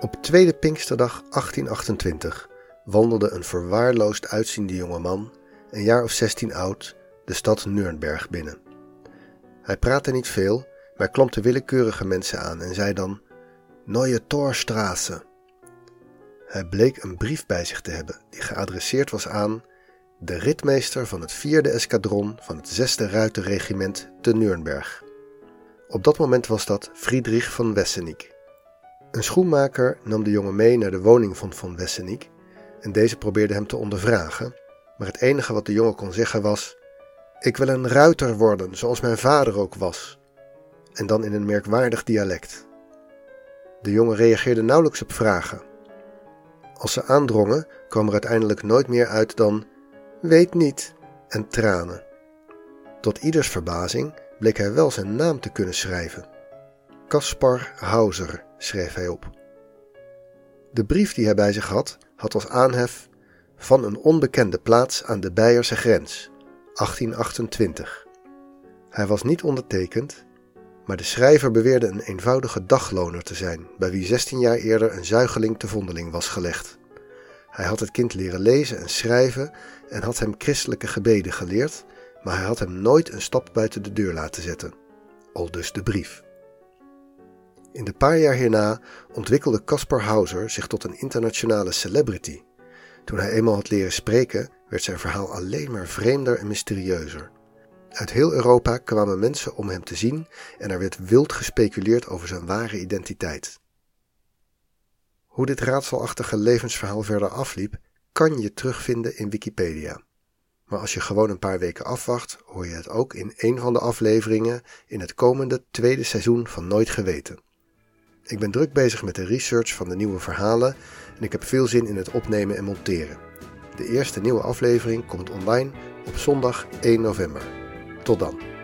Op tweede Pinksterdag 1828 wandelde een verwaarloosd uitziende jonge man, een jaar of 16 oud, de stad Nürnberg binnen. Hij praatte niet veel, maar klompte willekeurige mensen aan en zei dan: Neue Torstraße. Hij bleek een brief bij zich te hebben die geadresseerd was aan de ritmeester van het vierde eskadron van het zesde ruiterregiment te Nürnberg. Op dat moment was dat Friedrich van Wessenik. Een schoenmaker nam de jongen mee naar de woning van van Wessenik en deze probeerde hem te ondervragen, maar het enige wat de jongen kon zeggen was: Ik wil een ruiter worden, zoals mijn vader ook was. En dan in een merkwaardig dialect. De jongen reageerde nauwelijks op vragen. Als ze aandrongen, kwam er uiteindelijk nooit meer uit dan weet niet en tranen. Tot ieders verbazing bleek hij wel zijn naam te kunnen schrijven. Caspar Hauser schreef hij op. De brief die hij bij zich had, had als aanhef van een onbekende plaats aan de Beierse grens, 1828. Hij was niet ondertekend, maar de schrijver beweerde een eenvoudige dagloner te zijn, bij wie 16 jaar eerder een zuigeling te vondeling was gelegd. Hij had het kind leren lezen en schrijven en had hem christelijke gebeden geleerd, maar hij had hem nooit een stap buiten de deur laten zetten. Al dus de brief. In de paar jaar hierna ontwikkelde Caspar Hauser zich tot een internationale celebrity. Toen hij eenmaal had leren spreken, werd zijn verhaal alleen maar vreemder en mysterieuzer. Uit heel Europa kwamen mensen om hem te zien en er werd wild gespeculeerd over zijn ware identiteit. Hoe dit raadselachtige levensverhaal verder afliep, kan je terugvinden in Wikipedia. Maar als je gewoon een paar weken afwacht, hoor je het ook in een van de afleveringen in het komende tweede seizoen van Nooit Geweten. Ik ben druk bezig met de research van de nieuwe verhalen en ik heb veel zin in het opnemen en monteren. De eerste nieuwe aflevering komt online op zondag 1 november. Tot dan.